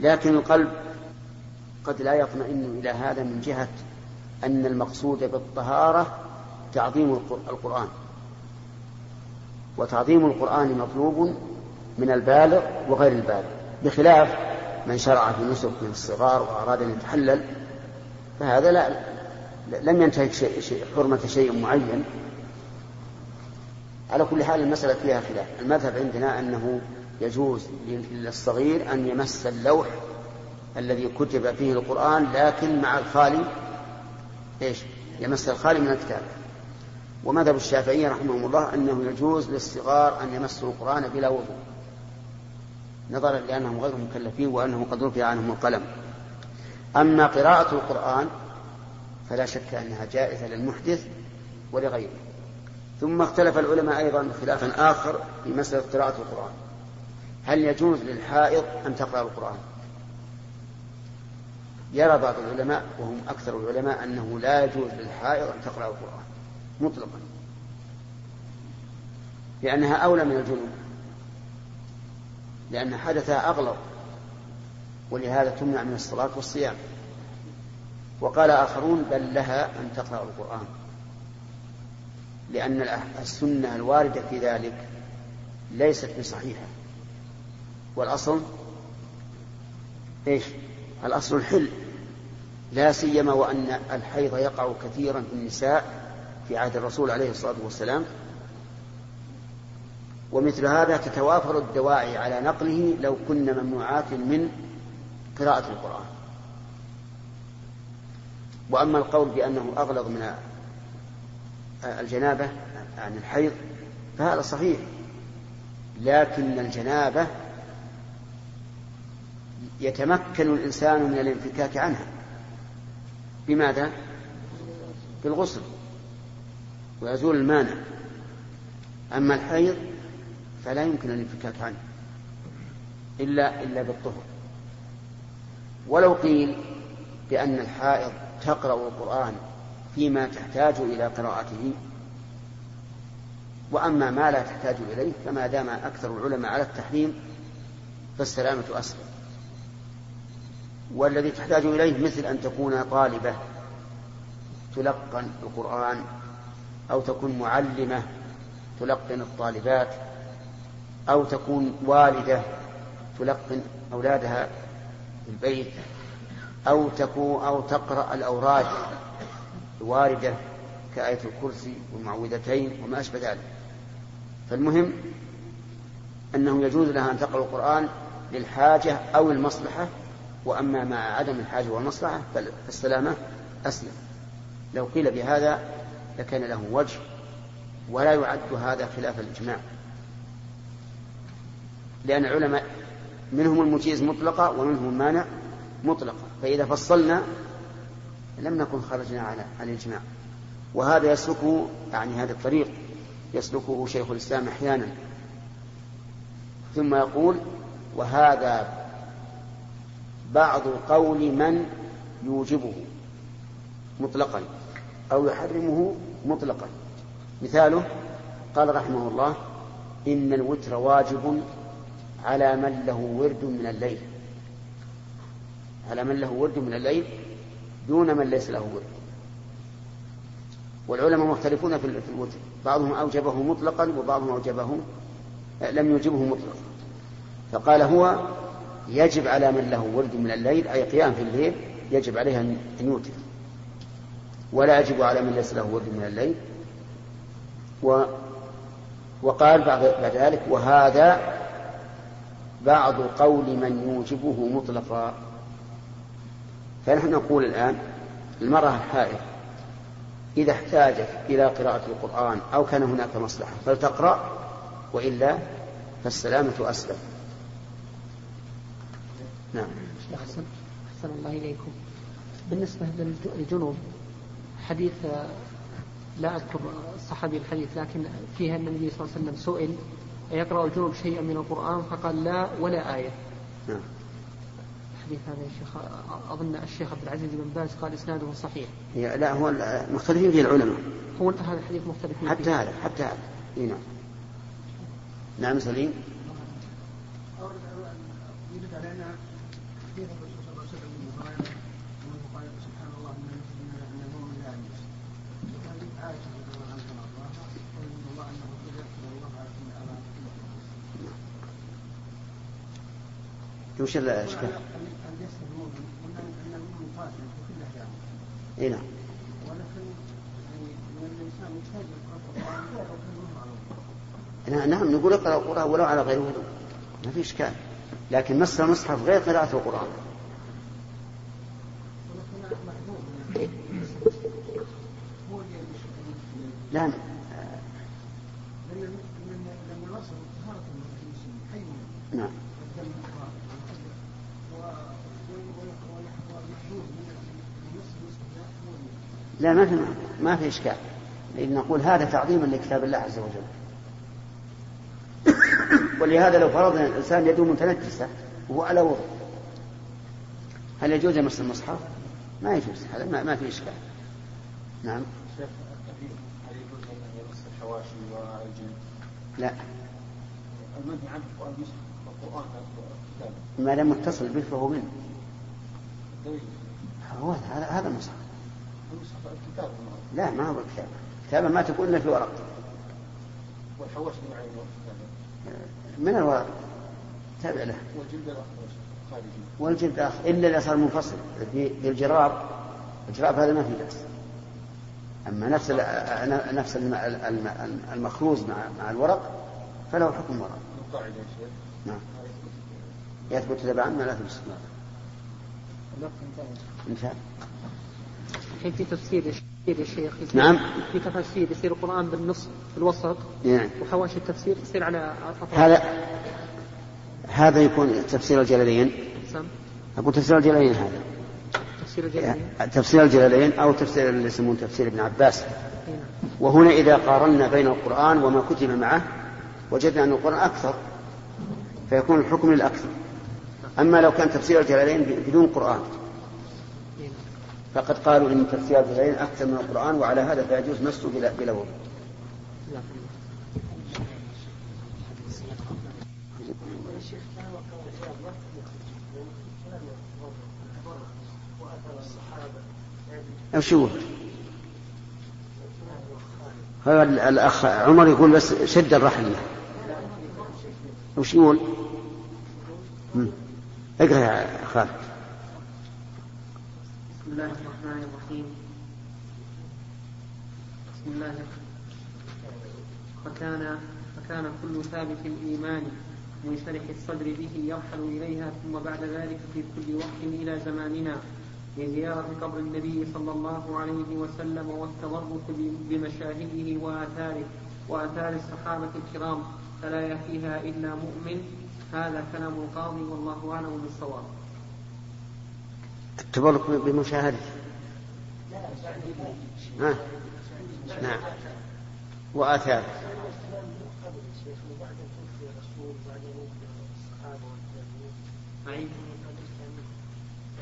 لكن القلب قد لا يطمئن إلى هذا من جهة أن المقصود بالطهارة تعظيم القرآن. وتعظيم القرآن مطلوب من البالغ وغير البالغ بخلاف من شرع في نسك من الصغار وأراد أن يتحلل فهذا لا لم ينتهك شيء شيء حرمة شيء معين. على كل حال المسألة فيها خلاف. المذهب عندنا أنه يجوز للصغير أن يمس اللوح الذي كتب فيه القرآن لكن مع الخالي إيش؟ يمس الخالي من الكتاب. ومذهب الشافعية رحمهم الله أنه يجوز للصغار أن يمسوا القرآن بلا وضوء. نظرا لأنهم غير مكلفين وأنه قد رفع عنهم القلم. أما قراءة القرآن فلا شك أنها جائزة للمحدث ولغيره. ثم اختلف العلماء أيضا خلافا آخر في مسألة قراءة القرآن. هل يجوز للحائض أن تقرأ القرآن؟ يرى بعض العلماء وهم أكثر العلماء أنه لا يجوز للحائض أن تقرأ القرآن مطلقا لأنها أولى من الجنوب لأن حدثها أغلظ ولهذا تمنع من الصلاة والصيام. وقال آخرون بل لها أن تقرأ القرآن لأن السنة الواردة في ذلك ليست بصحيحة. والأصل إيش؟ الأصل الحل. لا سيما وأن الحيض يقع كثيرا في النساء في عهد الرسول عليه الصلاة والسلام. ومثل هذا تتوافر الدواعي على نقله لو كن ممنوعات من قراءة القرآن. وأما القول بأنه أغلظ من الجنابة عن الحيض فهذا صحيح. لكن الجنابة يتمكن الإنسان من الانفكاك عنها. بماذا؟ بالغسل. ويزول المانع. أما الحيض فلا يمكن الانفكاك عنه. إلا إلا بالطهر. ولو قيل بأن الحائض تقرأ القرآن فيما تحتاج إلى قراءته وأما ما لا تحتاج إليه فما دام أكثر العلماء على التحريم فالسلامة أسلم. والذي تحتاج إليه مثل أن تكون طالبة تلقن القرآن أو تكون معلمة تلقن الطالبات أو تكون والدة تلقن أولادها في البيت أو تكون أو تقرأ الأوراد الواردة كآية الكرسي والمعوذتين وما أشبه ذلك. فالمهم أنه يجوز لها أن تقرأ القرآن للحاجة أو المصلحة وأما مع عدم الحاجة والمصلحة فالسلامة أسلم. لو قيل بهذا لكان له وجه ولا يعد هذا خلاف الإجماع. لأن العلماء منهم المجيز مطلقة ومنهم المانع مطلقة. فإذا فصلنا لم نكن خرجنا على الإجماع. وهذا يسلكه يعني هذا الطريق يسلكه شيخ الإسلام أحيانا. ثم يقول وهذا بعض قول من يوجبه مطلقا أو يحرمه مطلقا. مثاله قال رحمه الله إن الوتر واجب على من له ورد من الليل. على من له ورد من الليل دون من ليس له ورد. والعلماء مختلفون في الوتر. بعضهم أوجبه مطلقا وبعضهم أوجبه لم يوجبه مطلقا. فقال هو يجب على من له ورد من الليل أي قيام في الليل يجب عليه أن يوتر. ولا يجب على من ليس له ورد من الليل. و وقال بعد ذلك وهذا بعض قول من يوجبه مطلقا. فنحن نقول الآن المرأة الحائض إذا احتاجت إلى قراءة القرآن أو كان هناك مصلحة فلتقرأ وإلا فالسلامة أسلم. نعم. أحسن, أحسن الله إليكم. بالنسبة للجنوب حديث لا أذكر صحابي الحديث لكن فيها النبي صلى الله عليه وسلم سئل يقرأ الجنوب شيئا من القرآن؟ فقال لا ولا آية. نعم. الحديث هذا يا شيخ أظن الشيخ عبد العزيز بن باز قال إسناده صحيح. لا هو مختلفين فيه العلماء. هو هذا الحديث مختلف حتى هذا حتى هذا. نعم. نعم سليم. وش الاشكال؟ اي نعم. نعم نقول اقرأ القرآن ولو على غير ما في إشكال. لكن مس المصحف غير قراءة القرآن. لا نعم. لا ما في ما في إشكال. نقول هذا تعظيما لكتاب الله عز وجل. ولهذا لو فرضنا الإنسان يده متنجسة وهو على وضوء هل يجوز يمس المصحف؟ ما يجوز هذا ما, ما في إشكال. نعم. لا. المنهي عنه القرآن ما لم يتصل به فهو منه. هو هذا هذا المصحف. لا ما هو الكتاب. كتابة ما تكون إلا في ورق. والحواش من الورق تابع له. والجلد والجلد الآخر إلا إذا صار منفصل. في الجراب. الجراب هذا ما في بأس. أما نفس نفس المخروز مع مع الورق فله حكم ورق. القاعدة يا شيخ. نعم. يثبت تبعا ما لا تثبت انتهى. الحين في تفسير؟ يا شيخ. نعم. في تفسير يصير القرآن بالنص في الوسط نعم. وحواشي التفسير تصير على أطراف. هذا هذا يكون تفسير الجلالين. سم أقول تفسير الجلالين هذا. تفسير الجلالين. تفسير الجلالين أو تفسير اللي يسمون تفسير ابن عباس. نعم. وهنا إذا قارنا بين القرآن وما كتب معه وجدنا أن القرآن أكثر فيكون الحكم للأكثر. أما لو كان تفسير الجلالين بدون قرآن. فقد قالوا إن تفسير الجلالين أكثر من القرآن وعلى هذا فيجوز مسه بلا بلا وضوء. شو هذا الأخ عمر يقول بس شد الرحل وش يقول؟ اقرأ يا خالد بسم الله الرحمن الرحيم. بسم الله. فكان فكان كل ثابت الإيمان. منشرح الصدر به يرحل إليها ثم بعد ذلك في كل وقت إلى زماننا. لزيارة قبر النبي صلى الله عليه وسلم والتبرك بمشاهده وآثاره وآثار الصحابة الكرام. فلا يأتيها إلا مؤمن. هذا كلام القاضي والله أعلم بالصواب. التبرك بمشاهدته ها. نعم. وآثار.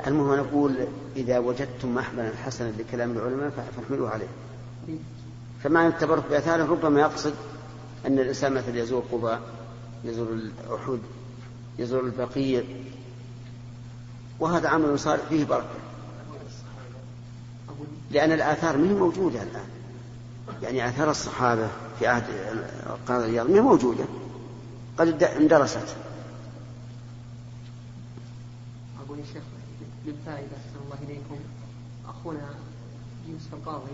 المهم نقول إذا وجدتم محملا حسنا لكلام العلماء فاحملوه عليه. فمعنى التبرك بآثاره ربما يقصد أن الإنسان مثلا يزور قباء يزور الأحد يزور البقيع وهذا عمل صار فيه بركة. لأن الآثار ما هي موجودة الآن. يعني آثار الصحابة في عهد القاضي الرياض ما هي موجودة. قد اندرست. أقول يا شيخ للفائدة أحسن الله إليكم. أخونا يوسف القاضي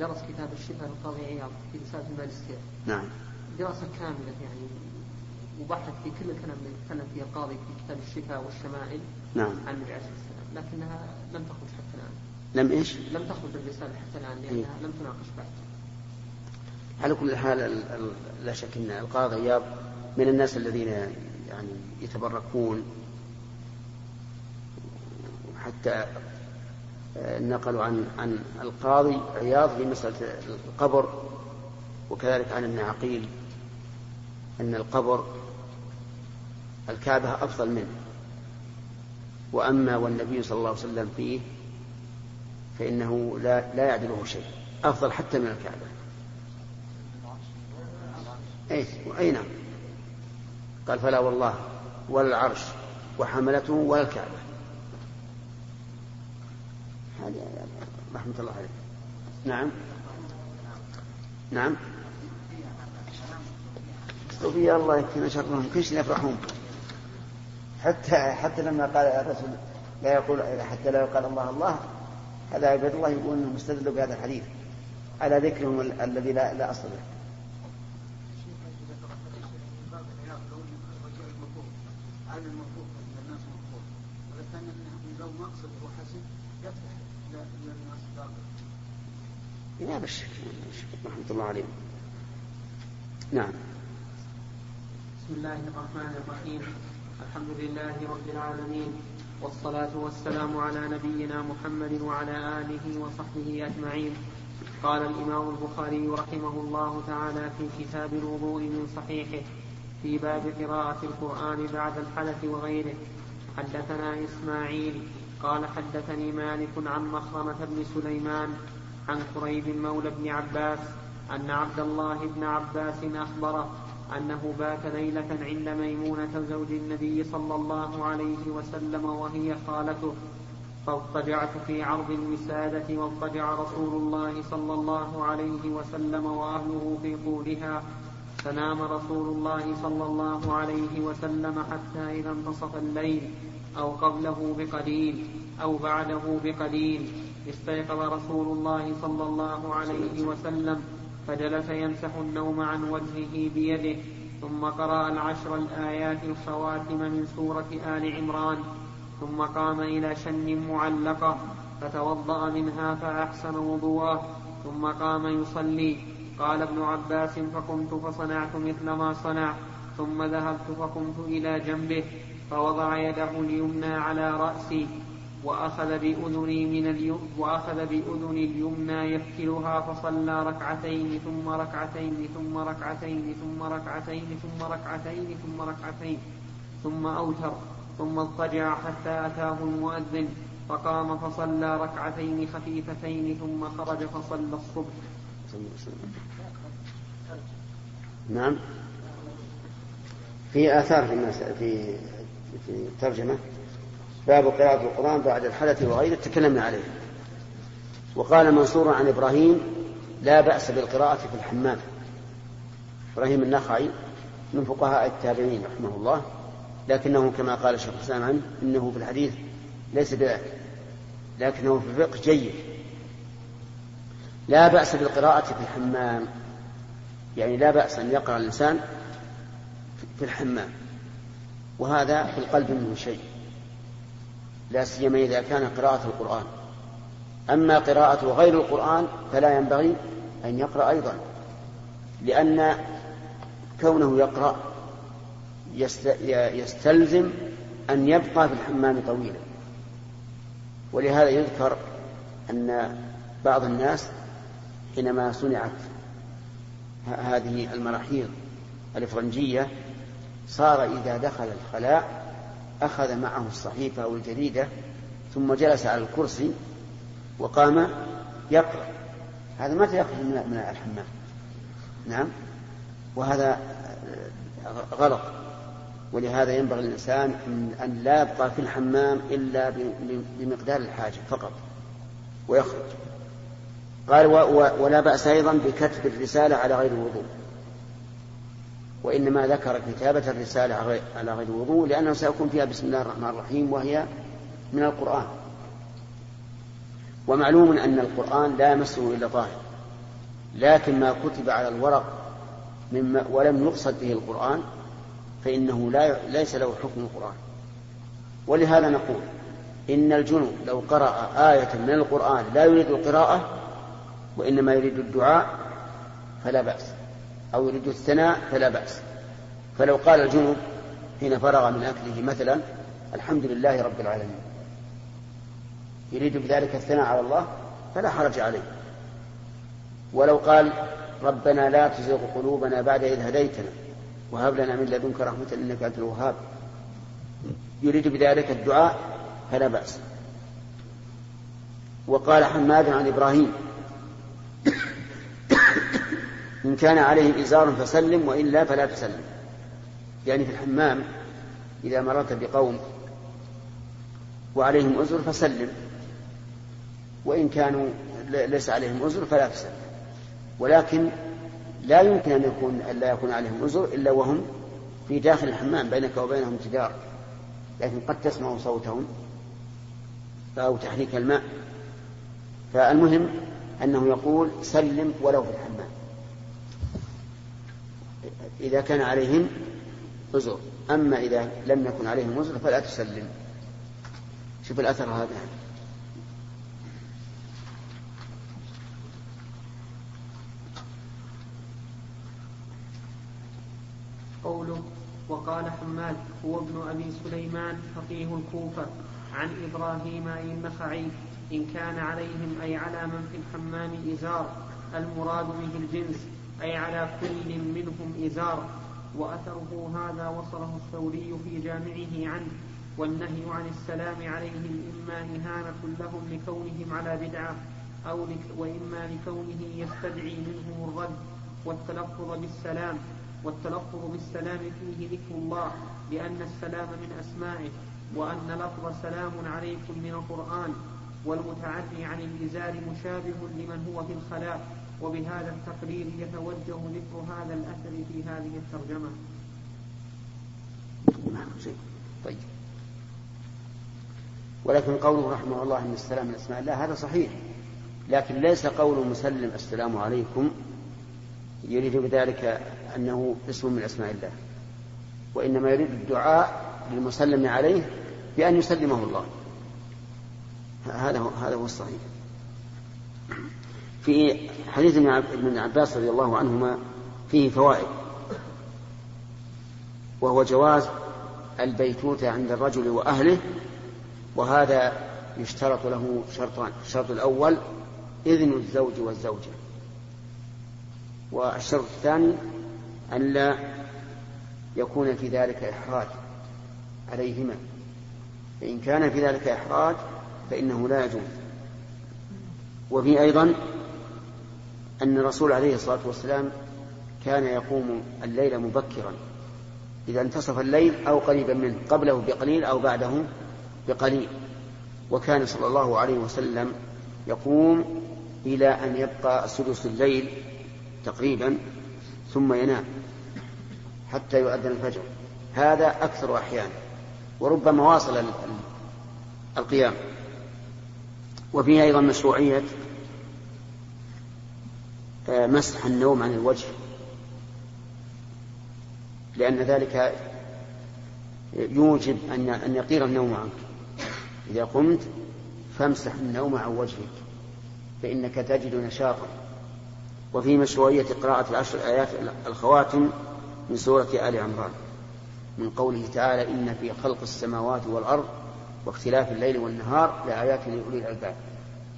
درس كتاب الشفاء للقاضي عياض في رسالة الماجستير. نعم. دراسة كاملة يعني وبحث في كل الكلام اللي يتكلم فيه القاضي في كتاب الشفاء والشمائل. نعم. عن النبي عليه والسلام. لكنها لم تخرج حتى الآن. لم إيش؟ لم تخرج الرساله حتى الآن لأنها لم تناقش بعد. على كل حال لا شك إن القاضي عياض من الناس الذين يعني يتبركون. حتى آه، نقلوا عن عن القاضي عياض في مسألة القبر وكذلك عن ابن عقيل أن القبر الكعبة أفضل منه. وأما والنبي صلى الله عليه وسلم فيه فإنه لا, لا يعدله شيء أفضل حتى من الكعبة. أي أي نعم. قال فلا والله ولا العرش وحملته ولا الكعبة. رحمة الله عليه نعم. نعم. الصوفية الله يكفينا شرهم كل شيء يفرحون حتى حتى لما قال الرسول لا يقول حتى لا يقال الله الله هذا عباد الله يقول انهم استدلوا بهذا الحديث. على ذكرهم الذي لا, لا أصل له. لا بالشك رحمة الله عليهم نعم. بسم الله الرحمن الرحيم. الحمد لله رب العالمين والصلاة والسلام على نبينا محمد وعلى آله وصحبه أجمعين. قال الإمام البخاري رحمه الله تعالى في كتاب الوضوء من صحيحه في باب قراءة القرآن بعد الحدث وغيره. حدثنا إسماعيل قال حدثني مالك عن مخرمة بن سليمان عن قريب مولى بن عباس أن عبد الله بن عباس أخبره أنه بات ليلة عند ميمونة زوج النبي صلى الله عليه وسلم وهي خالته فاضطجعت في عرض الوسادة واضطجع رسول الله صلى الله عليه وسلم وأهله في طولها فنام رسول الله صلى الله عليه وسلم حتى إذا انتصف الليل أو قبله بقليل أو بعده بقليل استيقظ رسول الله صلى الله عليه وسلم فجلس يمسح النوم عن وجهه بيده ثم قرأ العشر الآيات الخواتم من سورة آل عمران ثم قام إلى شن معلقة فتوضأ منها فأحسن وضوءه ثم قام يصلي. قال ابن عباس فقمت فصنعت مثل ما صنع ثم ذهبت فقمت إلى جنبه فوضع يده اليمنى على رأسي وأخذ بأذني من وأخذ بأذني اليمنى يفتلها فصلى ركعتين ثم ركعتين ثم ركعتين ثم ركعتين ثم ركعتين ثم ركعتين ثم أوتر ثم اضطجع حتى أتاه المؤذن فقام فصلى ركعتين خفيفتين ثم خرج فصلى الصبح. نعم. في آثار في في في الترجمة باب قراءة القرآن بعد الحدث وغيره تكلمنا عليه. وقال منصور عن إبراهيم لا بأس بالقراءة في الحمام. إبراهيم النخعي من فقهاء التابعين رحمه الله لكنه كما قال الشيخ الإسلام عنه إنه في الحديث ليس بذلك لكنه في الفقه جيد. لا بأس بالقراءة في الحمام. يعني لا بأس أن يقرأ الإنسان في الحمام وهذا في القلب منه شيء. لا سيما إذا كان قراءة القرآن. أما قراءة غير القرآن فلا ينبغي أن يقرأ أيضا لأن كونه يقرأ يستلزم أن يبقى في الحمام طويلا. ولهذا يذكر أن بعض الناس حينما صنعت هذه المراحيض الإفرنجية صار إذا دخل الخلاء أخذ معه الصحيفة أو الجريدة ثم جلس على الكرسي وقام يقرأ. هذا متى يخرج من الحمام. نعم. وهذا غلط. ولهذا ينبغي للإنسان أن لا يبقى في الحمام إلا بمقدار الحاجة فقط. ويخرج. قال ولا بأس أيضا بكتب الرسالة على غير الوضوء. وإنما ذكر كتابة الرسالة على غير وضوء لأنه سيكون فيها بسم الله الرحمن الرحيم وهي من القرآن. ومعلوم أن القرآن لا يمسه إلا طاهر لكن ما كتب على الورق مما ولم يقصد به القرآن فإنه لا ليس له حكم القرآن. ولهذا نقول إن الجنوب لو قرأ آية من القرآن لا يريد القراءة وإنما يريد الدعاء فلا بأس. أو يريد الثناء فلا بأس. فلو قال الجنوب حين فرغ من أكله مثلا الحمد لله رب العالمين. يريد بذلك الثناء على الله فلا حرج عليه. ولو قال ربنا لا تزغ قلوبنا بعد إذ هديتنا وهب لنا من لدنك رحمة إنك أنت الوهاب. يريد بذلك الدعاء فلا بأس. وقال حماد عن إبراهيم إن كان عليه إزار فسلم وإلا فلا تسلم. يعني في الحمام إذا مررت بقوم وعليهم أزر فسلم. وإن كانوا ليس عليهم أزر فلا تسلم. ولكن لا يمكن أن يكون أن لا يكون عليهم أزر إلا وهم في داخل الحمام بينك وبينهم جدار. لكن قد تسمع صوتهم أو تحريك الماء. فالمهم أنه يقول سلم ولو في الحمام. إذا كان عليهم أزر أما إذا لم يكن عليهم أزر فلا تسلم. شوف الأثر هذا. قوله وقال حماد هو ابن أبي سليمان فقيه الكوفة عن إبراهيم النخعي إن كان عليهم أي على من في الحمام إزار المراد به الجنس أي على كل منهم إزار وأثره هذا وصله الثوري في جامعه عنه والنهي عن السلام عليهم إما إهانة لهم لكونهم على بدعة أو لك وإما لكونه يستدعي منهم الرد والتلفظ بالسلام والتلفظ بالسلام فيه ذكر الله لأن السلام من أسمائه وأن لفظ سلام عليكم من القرآن والمتعدي عن الإزار مشابه لمن هو في الخلاء وبهذا التقرير يتوجه ذكر هذا الأثر في هذه الترجمة. طيب. ولكن قوله رحمه الله إن السلام من أسماء الله هذا صحيح. لكن ليس قول مسلم السلام عليكم يريد بذلك أنه اسم من أسماء الله. وإنما يريد الدعاء للمسلم عليه بأن يسلمه الله. هذا هو هذا هو الصحيح. في حديث ابن عباس رضي الله عنهما فيه فوائد وهو جواز البيتوتة عند الرجل وأهله وهذا يشترط له شرطان الشرط الأول إذن الزوج والزوجة والشرط الثاني أن لا يكون في ذلك إحراج عليهما فإن كان في ذلك إحراج فإنه لا يجوز. وفي أيضا أن الرسول عليه الصلاة والسلام كان يقوم الليل مبكرا. إذا انتصف الليل أو قريبا منه قبله بقليل أو بعده بقليل. وكان صلى الله عليه وسلم يقوم إلى أن يبقى سدس الليل تقريبا ثم ينام حتى يؤذن الفجر. هذا أكثر أحيانا وربما واصل القيام. وفيه أيضا مشروعية مسح النوم عن الوجه. لأن ذلك يوجب أن أن يطير النوم عنك. إذا قمت فامسح النوم عن وجهك فإنك تجد نشاطا. وفي مشروعية قراءة العشر آيات الخواتم من سورة آل عمران من قوله تعالى إن في خلق السماوات والأرض واختلاف الليل والنهار لآيات لأولي الألباب.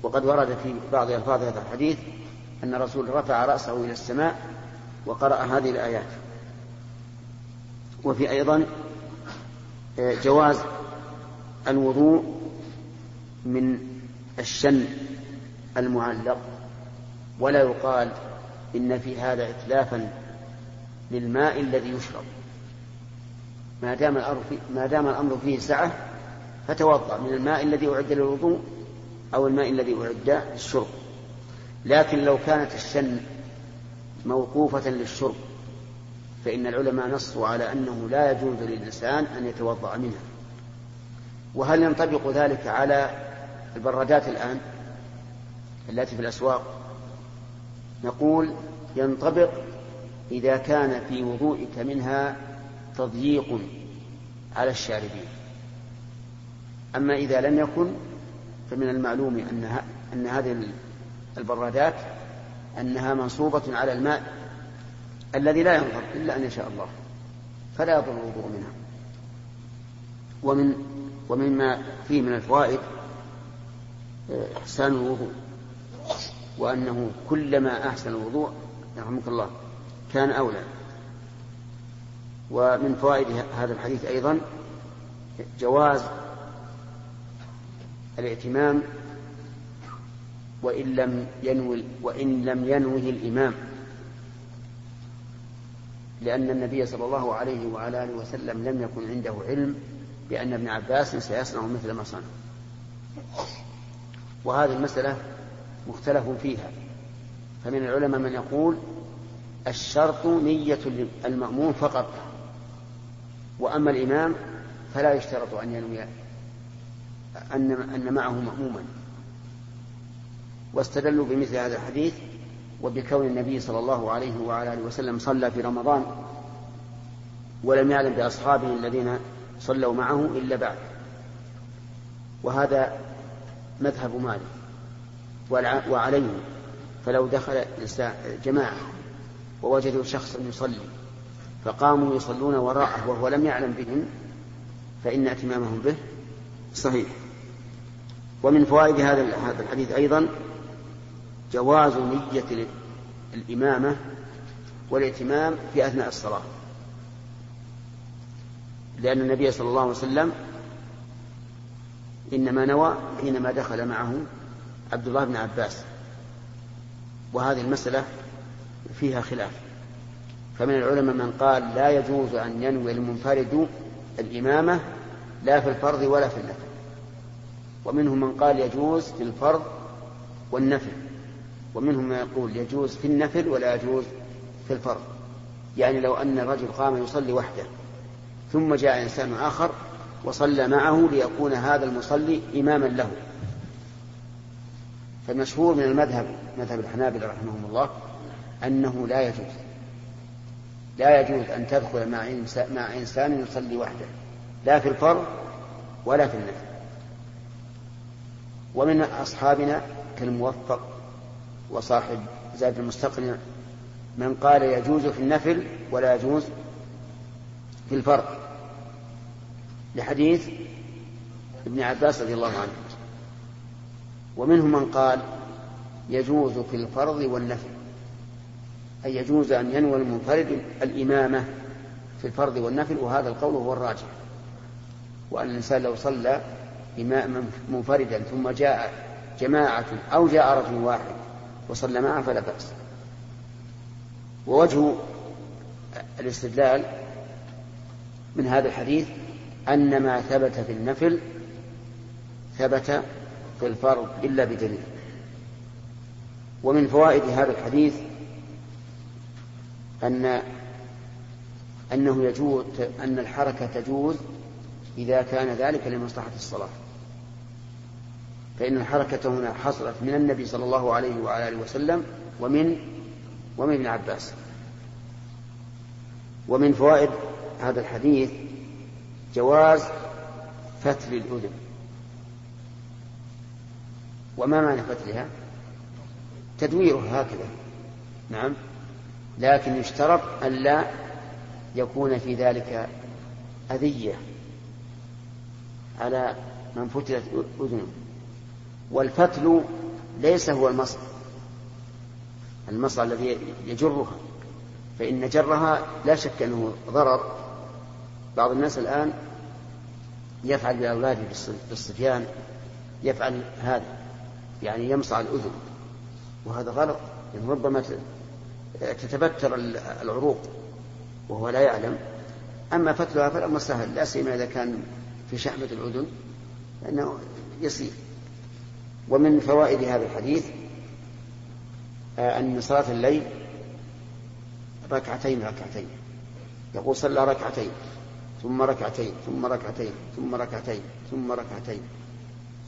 وقد ورد في بعض ألفاظ هذا الحديث أن الرسول رفع رأسه إلى السماء وقرأ هذه الآيات. وفي أيضا آه، جواز الوضوء من الشن المعلق ولا يقال إن في هذا إتلافا للماء الذي يشرب. ما دام الأمر فيه ما دام الأمر فيه سعة فتوضأ من الماء الذي أعد للوضوء أو الماء الذي أعد للشرب. لكن لو كانت الشن موقوفة للشرب فإن العلماء نصوا على أنه لا يجوز للإنسان أن يتوضأ منها. وهل ينطبق ذلك على البرادات الآن التي في الأسواق؟ نقول ينطبق إذا كان في وضوئك منها تضييق على الشاربين. أما إذا لم يكن فمن المعلوم أن أن هذه البرادات أنها منصوبة على الماء الذي لا ينظر إلا أن يشاء الله فلا يضر الوضوء منها. ومن ومما فيه من الفوائد إحسان الوضوء وأنه كلما أحسن الوضوء رحمك الله كان أولى. ومن فوائد هذا الحديث أيضا جواز الائتمام وإن لم ينوي وإن لم ينوه الإمام. لأن النبي صلى الله عليه وعلى آله وسلم لم يكن عنده علم بأن ابن عباس سيصنع مثل ما صنع. وهذه المسألة مختلف فيها. فمن العلماء من يقول الشرط نية المأمون فقط وأما الإمام فلا يشترط أن ينوي أن أن معه مأموما. واستدلوا بمثل هذا الحديث وبكون النبي صلى الله عليه وعلى آله وسلم صلى في رمضان ولم يعلم بأصحابه الذين صلوا معه إلا بعد. وهذا مذهب مالك وعليه. فلو دخل جماعة ووجدوا شخصا يصلي فقاموا يصلون وراءه وهو لم يعلم بهم فإن ائتمامهم به صحيح. ومن فوائد هذا الحديث أيضا جواز نية الإمامة والائتمام في أثناء الصلاة. لأن النبي صلى الله عليه وسلم إنما نوى حينما دخل معه عبد الله بن عباس. وهذه المسألة فيها خلاف. فمن العلماء من قال لا يجوز أن ينوي المنفرد الإمامة لا في الفرض ولا في النفل. ومنهم من قال يجوز في الفرض والنفل. ومنهم من يقول يجوز في النفل ولا يجوز في الفرض. يعني لو أن الرجل قام يصلي وحده ثم جاء إنسان آخر وصلى معه ليكون هذا المصلي إماما له. فالمشهور من المذهب مذهب الحنابلة رحمهم الله أنه لا يجوز. لا يجوز أن تدخل مع مع إنسان يصلي وحده لا في الفرض ولا في النفل. ومن أصحابنا كالموفق وصاحب زاد المستقنع من قال يجوز في النفل ولا يجوز في الفرض لحديث ابن عباس رضي الله عنه. ومنهم من قال يجوز في الفرض والنفل. أي يجوز أن ينوي المنفرد الإمامة في الفرض والنفل وهذا القول هو الراجح. وأن الإنسان لو صلى إماما منفردا ثم جاء جماعة أو جاء رجل واحد وصلى معه فلا بأس. ووجه الاستدلال من هذا الحديث أن ما ثبت في النفل ثبت في الفرض إلا بدليل. ومن فوائد هذا الحديث أن أنه يجوز أن الحركة تجوز إذا كان ذلك لمصلحة الصلاة. فإن الحركة هنا حصلت من النبي صلى الله عليه وعلى آله وسلم ومن ومن ابن عباس. ومن فوائد هذا الحديث جواز فتل الأذن. وما معنى فتلها؟ تدويرها هكذا. نعم. لكن يشترط أن لا يكون في ذلك أذية على من فتلت أذنه. والفتل ليس هو المصر المصر الذي يجرها. فإن جرها لا شك أنه ضرر. بعض الناس الآن يفعل بأولاده بالصفيان يفعل هذا. يعني يمصع الأذن. وهذا غلط. يعني ربما تتبتر العروق وهو لا يعلم. أما فتلها فالأمر سهل. لا سيما إذا كان في شحمة الأذن فإنه يسير. ومن فوائد هذا الحديث آه، أن صلاة الليل ركعتين ركعتين. يقول صلى ركعتين ثم ركعتين ثم ركعتين ثم ركعتين ثم ركعتين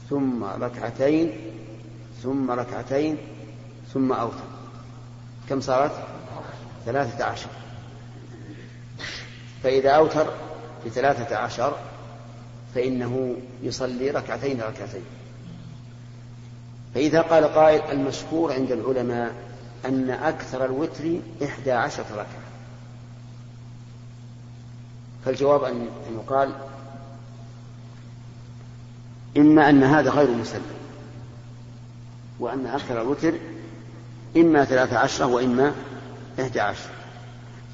ثم ركعتين ثم ركعتين ثم أوتر. كم صارت؟ ثلاثة عشر. فإذا أوتر بثلاثة عشر فإنه يصلي ركعتين ركعتين. فإذا قال قائل المشهور عند العلماء أن أكثر الوتر إحدى عشرة ركعة. فالجواب أن يقال إما أن هذا غير مسلم وأن أكثر الوتر إما ثلاثة عشرة وإما إحدى عشر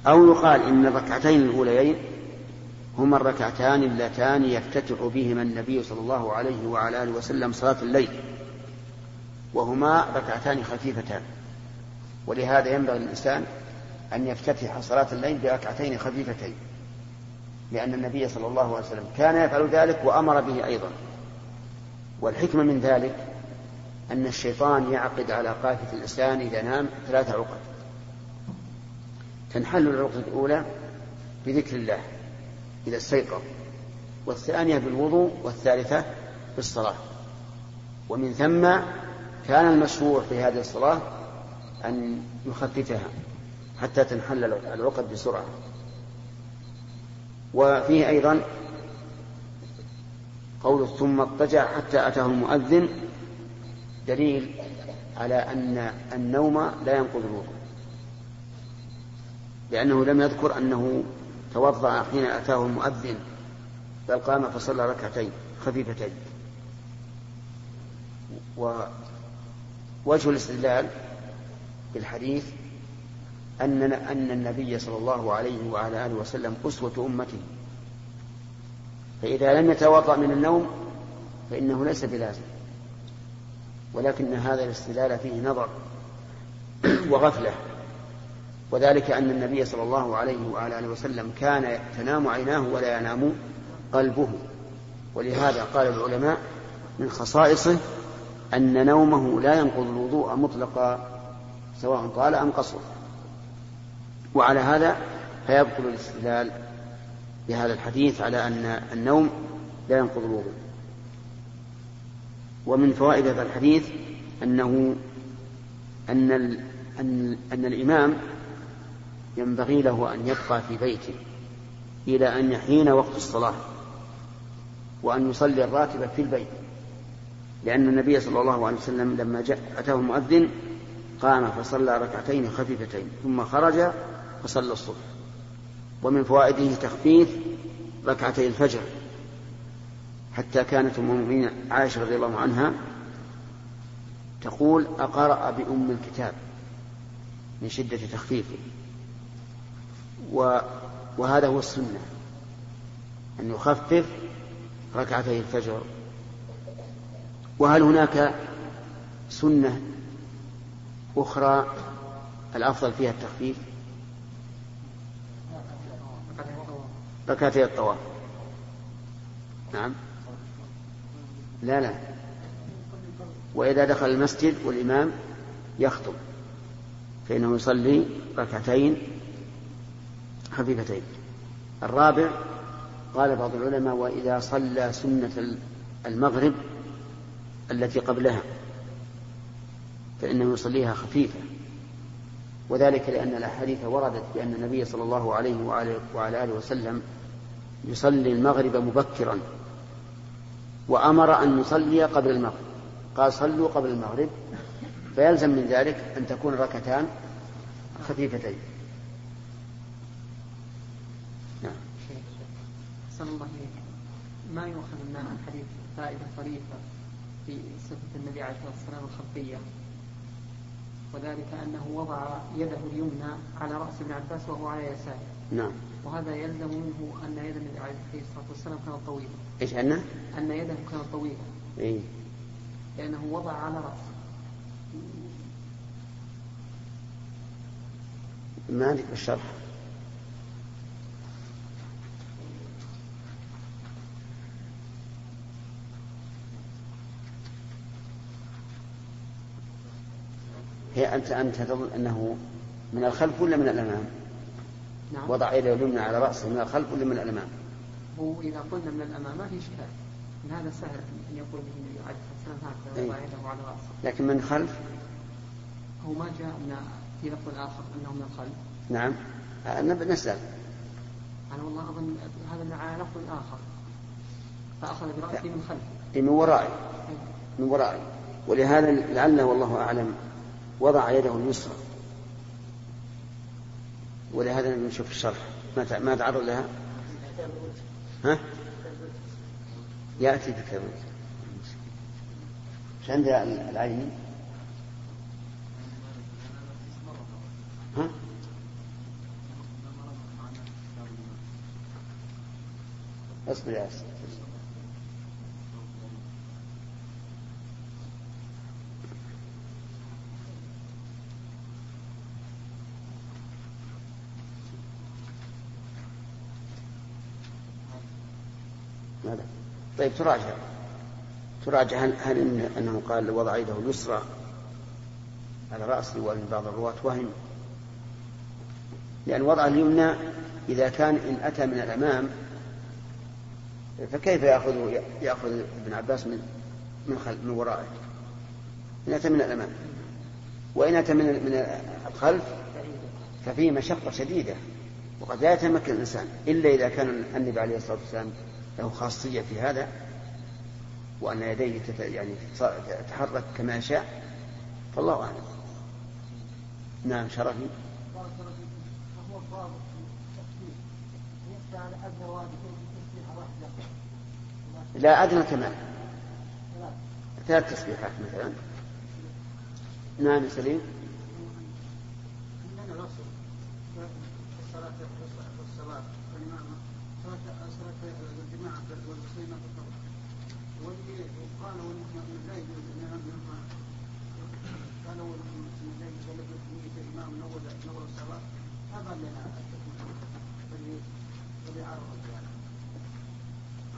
أو يقال إن الركعتين الأوليين هما الركعتان اللتان يفتتح بهما النبي صلى الله عليه وعلى آله وسلم صلاة الليل. وهما ركعتان خفيفتان. ولهذا ينبغي للإنسان أن يفتتح صلاة الليل بركعتين خفيفتين. لأن النبي صلى الله عليه وسلم كان يفعل ذلك وأمر به أيضا. والحكمة من ذلك أن الشيطان يعقد على قافة الإنسان إذا نام ثلاث عقد. تنحل العقد الأولى بذكر الله إذا استيقظ والثانية بالوضوء والثالثة بالصلاة. ومن ثم كان المشروع في هذه الصلاة أن يخففها حتى تنحل العقد بسرعة. وفيه أيضا قول ثم اضطجع حتى أتاه المؤذن دليل على أن النوم لا ينقض الوضوء. لأنه لم يذكر أنه توضأ حين أتاه المؤذن بل قام فصلى ركعتين خفيفتين. ووجه الاستدلال بالحديث أن أن النبي صلى الله عليه وعلى آله وسلم أسوة أمته. فإذا لم يتوضأ من النوم فإنه ليس بلازم. ولكن هذا الاستدلال فيه نظر وغفلة. وذلك أن النبي صلى الله عليه وعلى آله وسلم كان تنام عيناه ولا ينام قلبه. ولهذا قال العلماء من خصائصه أن نومه لا ينقض الوضوء مطلقا سواء طال أم قصر. وعلى هذا فيبطل الاستدلال بهذا الحديث على أن النوم لا ينقض الوضوء. ومن فوائد هذا الحديث أنه أن أن أن الإمام ينبغي له أن يبقى في بيته إلى أن يحين وقت الصلاة وأن يصلي الراتبة في البيت. لأن النبي صلى الله عليه وسلم لما جاء أتاه المؤذن قام فصلى ركعتين خفيفتين ثم خرج فصلى الصبح. ومن فوائده تخفيف ركعتي الفجر. حتى كانت أم المؤمنين عائشة رضي الله عنها تقول أقرأ بأم الكتاب من شدة تخفيفه. وهذا هو السنة أن يخفف ركعتي الفجر وهل هناك سنة أخرى الأفضل فيها التخفيف؟ ركعتي الطواف. نعم. لا لا. وإذا دخل المسجد والإمام يخطب فإنه يصلي ركعتين خفيفتين. الرابع قال بعض العلماء وإذا صلى سنة المغرب التي قبلها فإنه يصليها خفيفة. وذلك لأن الأحاديث وردت بأن النبي صلى الله عليه وعلى آله وسلم يصلي المغرب مبكرا وأمر أن نصلي قبل المغرب. قال صلوا قبل المغرب فيلزم من ذلك أن تكون ركعتان خفيفتين. نعم. الله ما يؤخذ من الحديث فائدة طريفة في صفة النبي عليه الصلاة والسلام الخلقية وذلك أنه وضع يده اليمنى على رأس ابن عباس وهو على يساره. نعم. وهذا يلزم منه أن يد النبي عليه الصلاة والسلام كانت طويلة. إيش أن؟ أن يده كانت طويلة. إيه؟ لأنه وضع على رأسه. ما عندك بالشرح هي أنت أنت تظن أنه من الخلف ولا من الأمام؟ نعم. وضع يده اليمنى على رأسه من الخلف ولا من الأمام؟ هو إذا قلنا من الأمام ما في إشكال. من هذا سهل أن يقول به النبي عليه الصلاة والسلام هكذا وضع يده على رأسه. لكن من خلف؟ هو ما جاء من في لفظ آخر أنه من الخلف. نعم. نسأل. أنا والله أظن هذا على لفظ آخر فأخذ برأسه من خلفه. من ورائي. من ورائي. ولهذا لعله والله أعلم وضع يده اليسرى ولهذا نشوف الشرح ما ما تعرض لها ها؟ يأتي بكتاب إيش عند العيني؟ ها؟ اصبر يا أسف. طيب تراجع. تراجع هل, هل إن أنه قال وضع يده اليسرى على رأسه ومن بعض الرواة؟ وهم. لأن وضع اليمنى إذا كان إن أتى من الأمام فكيف يأخذ يأخذ ابن عباس من من, خل من ورائه؟ إن أتى من الأمام. وإن أتى من من الخلف ففيه مشقة شديدة وقد لا يتمكن الإنسان إلا إذا كان النبي عليه الصلاة والسلام له خاصية في هذا وأن يديه يعني تتحرك كما يشاء فالله أعلم. نعم شرفي. لا أدنى كمان ثلاث تسبيحات مثلا. نعم سليم.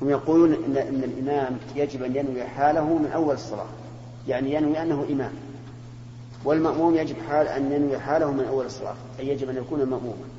هم يقولون إن, إن الإمام يجب أن ينوي حاله من أول الصلاة. يعني ينوي أنه إمام. والمأموم يجب حال أن ينوي حاله من أول الصلاة. أي يجب أن يكون مأموما.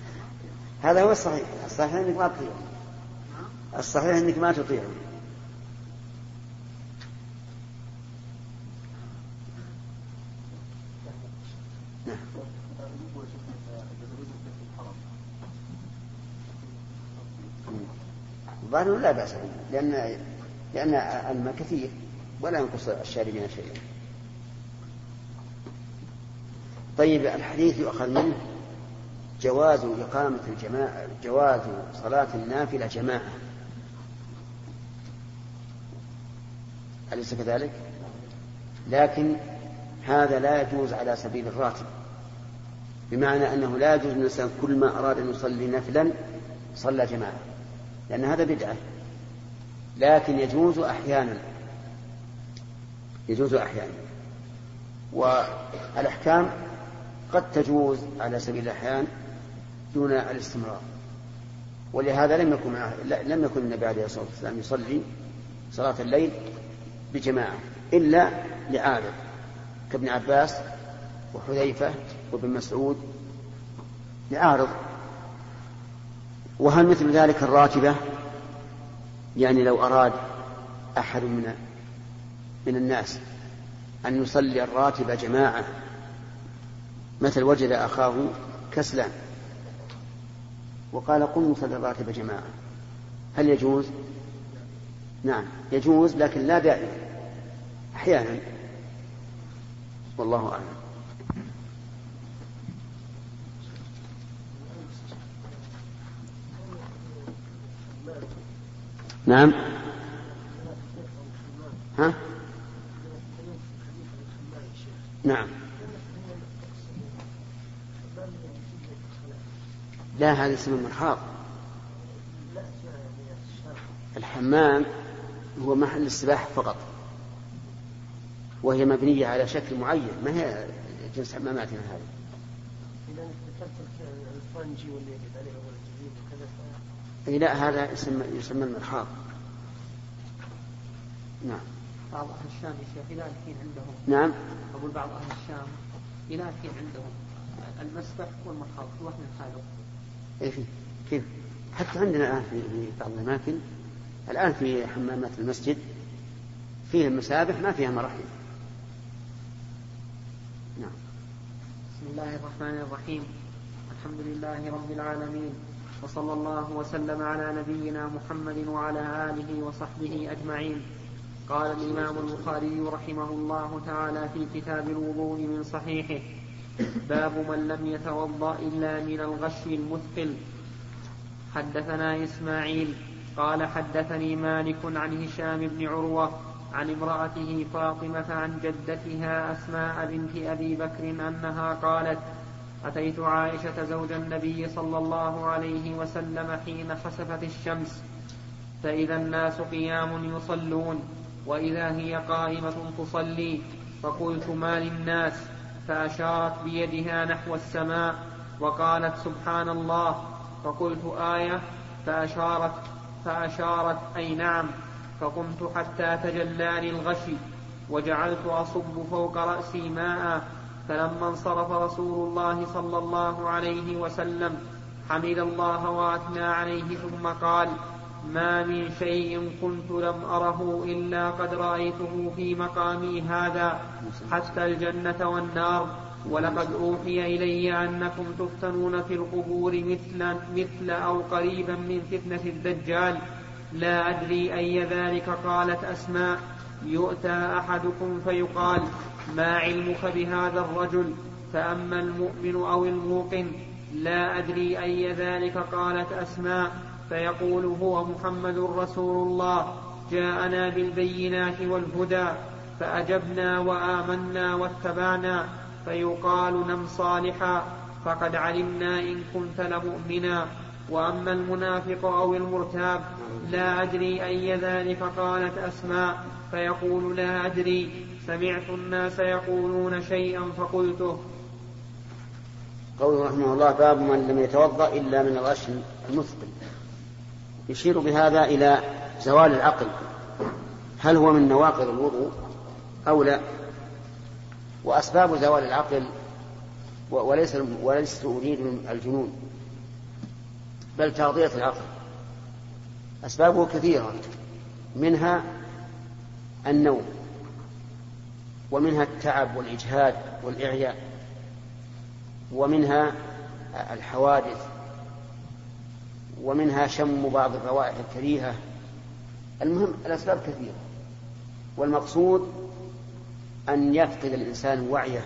هذا هو الصحيح. الصحيح إنك ما تطيع. الصحيح إنك ما تطيع. الظاهر لا بأس به لأن لأن الماء كثير ولا ينقص الشاربين شيئا طيب الحديث يؤخذ منه. جواز إقامة الجماعة جواز صلاة النافلة جماعة. أليس كذلك؟ لكن هذا لا يجوز على سبيل الراتب. بمعنى أنه لا يجوز الإنسان كل ما أراد أن يصلي نفلا صلى جماعة. لأن هذا بدعة. لكن يجوز أحيانا. يجوز أحيانا. والأحكام قد تجوز على سبيل الأحيان. دون الاستمرار. ولهذا لم يكن لم يكن النبي عليه الصلاة والسلام يصلي صلاة الليل بجماعة إلا لعارض كابن عباس وحذيفة وابن مسعود لعارض وهل مثل ذلك الراتبة؟ يعني لو أراد أحد من من الناس أن يصلي الراتب جماعة مثل وجد أخاه كسلان. وقال قم نصلي الراتب جماعة. هل يجوز؟ نعم يجوز لكن لا دائما أحيانا. والله أعلم. نعم. ها؟ نعم. لا هذا اسم المرحاض الحمام هو محل السباحة فقط وهي مبنية على شكل معين ما هي جنس حماماتنا هذه؟ إذا ذكرت الفرنجي واللي عليه وكذا لا هذا يسمى, يسمى المرحاض نعم. بعض أهل الشام يا شيخ يلاكين عندهم. نعم. أقول بعض أهل الشام يلاكين عندهم. المسبح والمرحاض واحد من إيش كيف؟ حتى عندنا الآن في بعض الأماكن الآن في حمامات المسجد فيها مسابح ما فيها مراحيض نعم. بسم الله الرحمن الرحيم. الحمد لله رب العالمين وصلى الله وسلم على نبينا محمد وعلى آله وصحبه أجمعين. قال الإمام البخاري رحمه الله تعالى في كتاب الوضوء من صحيحه باب من لم يتوضأ إلا من الغش المثقل. حدثنا إسماعيل قال حدثني مالك عن هشام بن عروة عن امرأته فاطمة عن جدتها أسماء بنت أبي بكر أنها قالت أتيت عائشة زوج النبي صلى الله عليه وسلم حين خسفت الشمس فإذا الناس قيام يصلون وإذا هي قائمة تصلي فقلت ما للناس؟ فأشارت بيدها نحو السماء وقالت سبحان الله فقلت آية فأشارت فأشارت أي نعم فقمت حتى تجلاني الغشي وجعلت أصب فوق رأسي ماء فلما انصرف رسول الله صلى الله عليه وسلم حمد الله وأثنى عليه ثم قال ما من شيء كنت لم أره إلا قد رأيته في مقامي هذا حتى الجنة والنار. ولقد أوحي إلي أنكم تفتنون في القبور مثل, مثل أو قريبا من فتنة الدجال. لا أدري أي ذلك قالت أسماء. يؤتى أحدكم فيقال ما علمك بهذا الرجل؟ فأما المؤمن أو الموقن. لا أدري أي ذلك قالت أسماء. فيقول هو محمد رسول الله جاءنا بالبينات والهدى فأجبنا وآمنا واتبعنا فيقال نم صالحا فقد علمنا إن كنت لمؤمنا. وأما المنافق أو المرتاب لا أدري أي ذلك قالت أسماء فيقول لا أدري. سمعت الناس يقولون شيئا فقلته. قوله رحمه الله باب من لم يتوضأ إلا من الغش المثقل. يشير بهذا إلى زوال العقل. هل هو من نواقض الوضوء أو لا؟ وأسباب زوال العقل وليس وليس أريد الجنون بل تغطية العقل. أسبابه كثيرة منها النوم ومنها التعب والإجهاد والإعياء ومنها الحوادث. ومنها شم بعض الروائح الكريهة. المهم الأسباب كثيرة. والمقصود أن يفقد الإنسان وعيه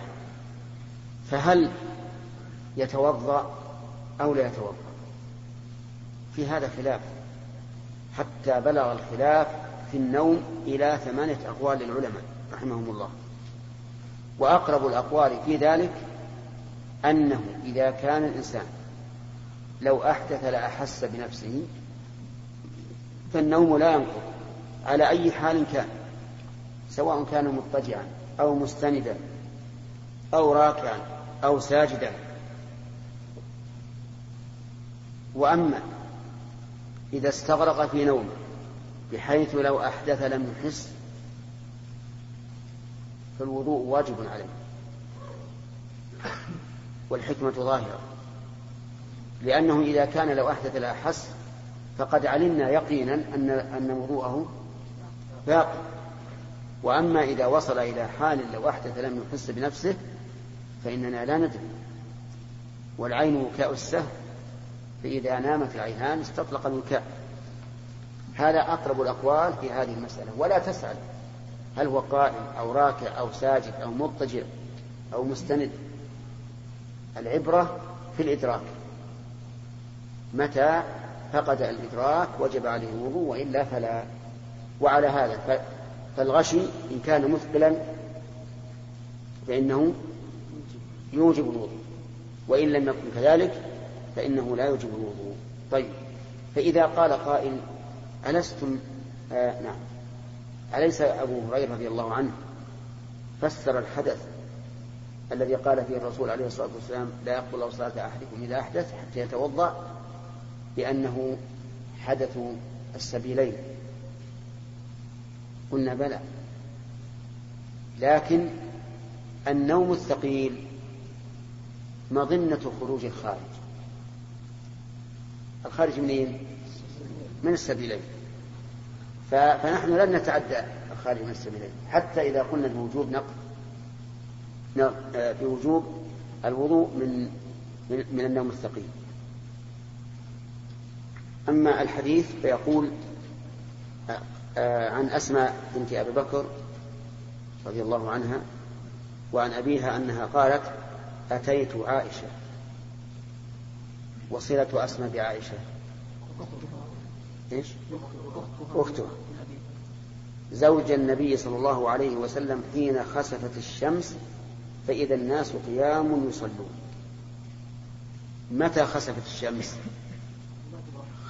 فهل يتوضأ أو لا يتوضأ؟ في هذا خلاف. حتى بلغ الخلاف في النوم إلى ثمانية أقوال للعلماء رحمهم الله. وأقرب الأقوال في ذلك أنه إذا كان الإنسان لو أحدث لأحس بنفسه فالنوم لا ينقض. على أي حال كان سواء كان مضطجعا أو مستندا أو راكعا أو ساجدا. وأما إذا استغرق في نومه بحيث لو أحدث لم يحس فالوضوء واجب عليه. والحكمة ظاهرة. لأنه إذا كان لو أحدث لا أحس فقد علمنا يقينا أن أن وضوءه باق. وأما إذا وصل إلى حال لو أحدث لم يحس بنفسه فإننا لا ندري. والعين وكاء السهل فإذا نامت العينان استطلق الوكاء. هذا أقرب الأقوال في هذه المسألة. ولا تسأل هل هو قائم أو راكع أو ساجد أو مضطجع أو مستند. العبرة في الإدراك. متى فقد الإدراك وجب عليه الوضوء وإلا فلا. وعلى هذا فالغشي إن كان مثقلا فإنه يوجب الوضوء وإن لم يكن كذلك فإنه لا يوجب الوضوء. طيب فإذا قال قائل ألستم؟ آه نعم. أليس أبو هريرة رضي الله عنه فسر الحدث الذي قال فيه الرسول عليه الصلاة والسلام لا يقبل صلاة أحدكم إذا أحدث حتى يتوضأ بأنه حدث السبيلين. قلنا بلى. لكن النوم الثقيل مظنة خروج الخارج. الخارج منين؟ من السبيلين. فنحن لن نتعدى الخارج من السبيلين. حتى إذا قلنا بوجوب نقض بوجوب الوضوء من من النوم الثقيل. أما الحديث فيقول عن أسماء بنت أبي بكر رضي الله عنها وعن أبيها أنها قالت أتيت عائشة وصلة أسماء بعائشة. إيش؟ أختها. زوج النبي صلى الله عليه وسلم حين خسفت الشمس فإذا الناس قيام يصلون. متى خسفت الشمس؟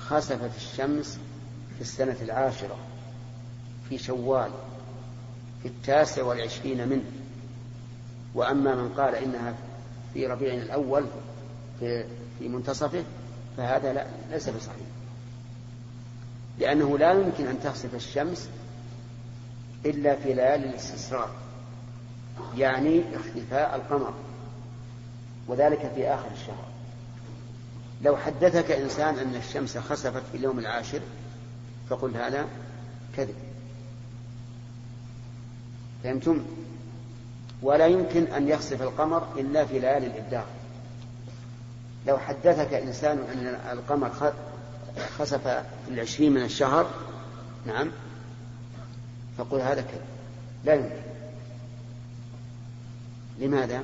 خسفت الشمس في السنة العاشرة في شوال في التاسع والعشرين منه. وأما من قال إنها في ربيع الأول في, في منتصفه فهذا لا ليس بصحيح. لأنه لا يمكن أن تخسف الشمس إلا في ليالي الاستسرار يعني اختفاء القمر وذلك في آخر الشهر. لو حدثك إنسان أن الشمس خسفت في اليوم العاشر فقل هذا كذب. فهمتم؟ ولا يمكن أن يخسف القمر إلا في ليالي الإبداع. لو حدثك إنسان أن القمر خسف في العشرين من الشهر نعم فقل هذا كذب. لا يمكن. لماذا؟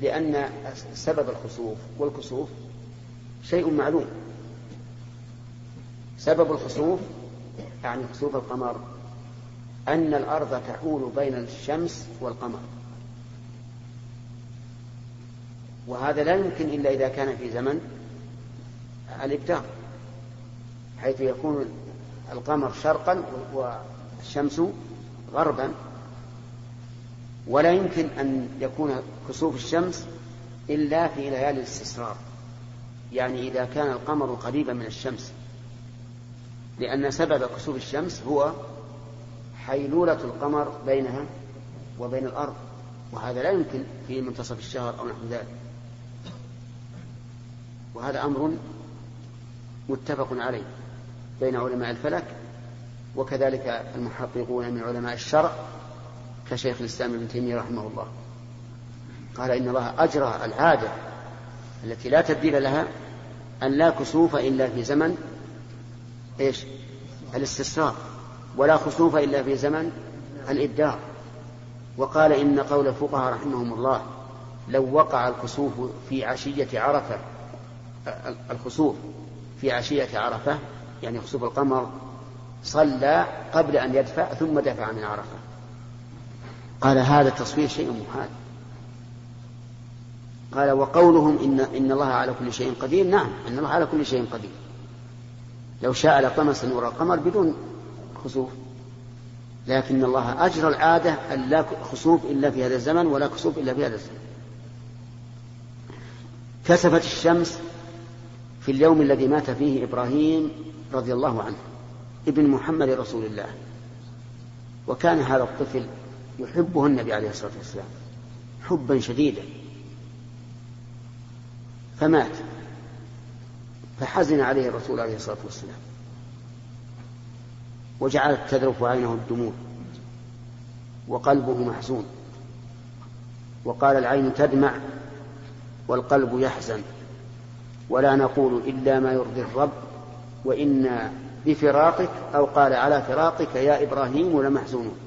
لأن سبب الخسوف والكسوف شيء معلوم. سبب الخسوف يعني خسوف القمر أن الأرض تحول بين الشمس والقمر. وهذا لا يمكن إلا إذا كان في زمن الإبداع حيث يكون القمر شرقا والشمس غربا. ولا يمكن أن يكون كسوف الشمس إلا في ليالي الاستسرار. يعني إذا كان القمر قريبا من الشمس. لأن سبب كسوف الشمس هو حيلولة القمر بينها وبين الأرض. وهذا لا يمكن في منتصف الشهر أو نحو ذلك. وهذا أمر متفق عليه بين علماء الفلك وكذلك المحققون من علماء الشرع كشيخ الإسلام ابن تيمية رحمه الله. قال إن الله أجرى العادة التي لا تبديل لها أن لا كسوف إلا في زمن إيش؟ الاستسراء ولا خسوف إلا في زمن الإبداع. وقال إن قول الفقهاء رحمهم الله لو وقع الكسوف في عشية عرفة الخسوف في عشية عرفة يعني خسوف القمر صلى قبل أن يدفع ثم دفع من عرفة. قال هذا التصوير شيء محال. قال وقولهم إن, إن الله على كل شيء قدير. نعم إن الله على كل شيء قدير. لو شاء لطمس نور القمر بدون خسوف. لكن الله أجرى العادة أن لا خسوف إلا في هذا الزمن ولا كسوف إلا في هذا الزمن. كسفت الشمس في اليوم الذي مات فيه إبراهيم رضي الله عنه ابن محمد رسول الله. وكان هذا الطفل يحبه النبي عليه الصلاة والسلام حبا شديدا. فمات. فحزن عليه الرسول عليه الصلاة والسلام. وجعلت تذرف عينه الدموع. وقلبه محزون. وقال العين تدمع والقلب يحزن. ولا نقول إلا ما يرضي الرب. وإنا بفراقك أو قال على فراقك يا إبراهيم لمحزونون.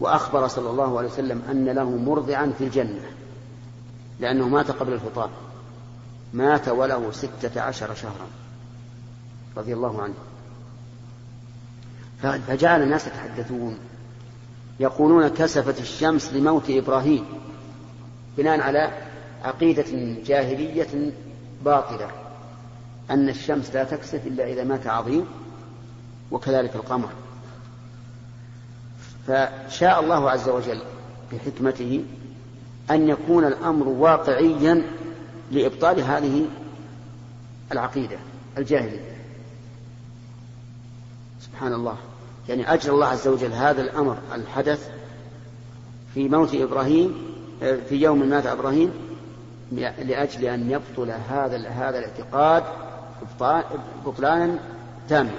وأخبر صلى الله عليه وسلم أن له مرضعا في الجنة. لأنه مات قبل الفطار مات وله ستة عشر شهرا. رضي الله عنه. فجعل الناس يتحدثون. يقولون كسفت الشمس لموت إبراهيم. بناء على عقيدة جاهلية باطلة. أن الشمس لا تكسف إلا إذا مات عظيم وكذلك القمر. فشاء الله عز وجل بحكمته أن يكون الأمر واقعيا لإبطال هذه العقيدة الجاهلية. سبحان الله. يعني أجرى الله عز وجل هذا الأمر الحدث في موت إبراهيم في يوم مات إبراهيم لأجل أن يبطل هذا هذا الاعتقاد بطلانا تاما.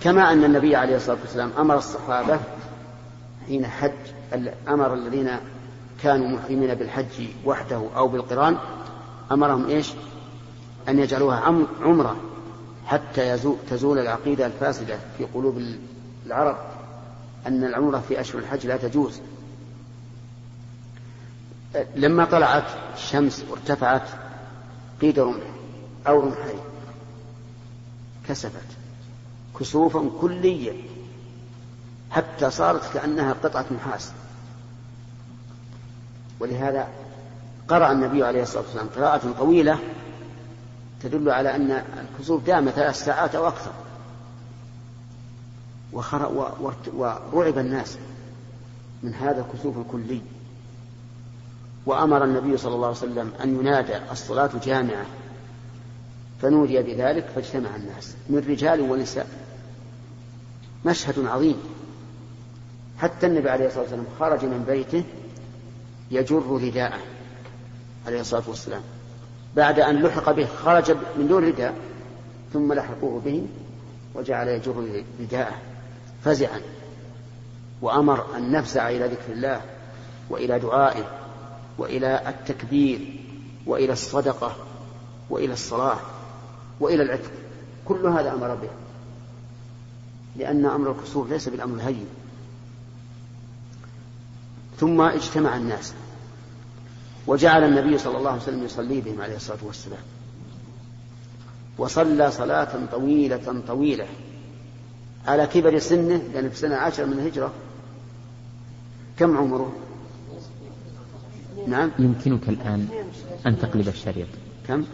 كما أن النبي عليه الصلاة والسلام أمر الصحابة حين حج أمر الذين كانوا محرمين بالحج وحده أو بالقران أمرهم إيش؟ أن يجعلوها عمرة حتى تزول العقيدة الفاسدة في قلوب العرب أن العمرة في أشهر الحج لا تجوز. لما طلعت الشمس وارتفعت قيد رمح أو رمحين كسفت كسوفا كليا حتى صارت كأنها قطعة نحاس ولهذا قرأ النبي عليه الصلاة والسلام قراءة طويلة تدل على أن الكسوف دام ثلاث ساعات أو أكثر. ورعب الناس من هذا الكسوف الكلي. وأمر النبي صلى الله عليه وسلم أن ينادى الصلاة جامعة. فنودي بذلك فاجتمع الناس من رجال ونساء. مشهد عظيم. حتى النبي عليه الصلاة والسلام خرج من بيته يجر رداءه عليه الصلاة والسلام. بعد أن لحق به خرج من دون رداء ثم لحقوه به وجعل يجر رداءه فزعا. وأمر أن نفزع إلى ذكر الله وإلى دعائه وإلى التكبير وإلى الصدقة وإلى الصلاة وإلى العتق. كل هذا أمر به. لأن أمر الكسوف ليس بالأمر الهين. ثم اجتمع الناس. وجعل النبي صلى الله عليه وسلم يصلي بهم عليه الصلاة والسلام. وصلى صلاة طويلة طويلة. على كبر سنه لأنه في سنة عشر من الهجرة. كم عمره؟ نعم. يمكنك الآن أن تقلب الشريط. كم؟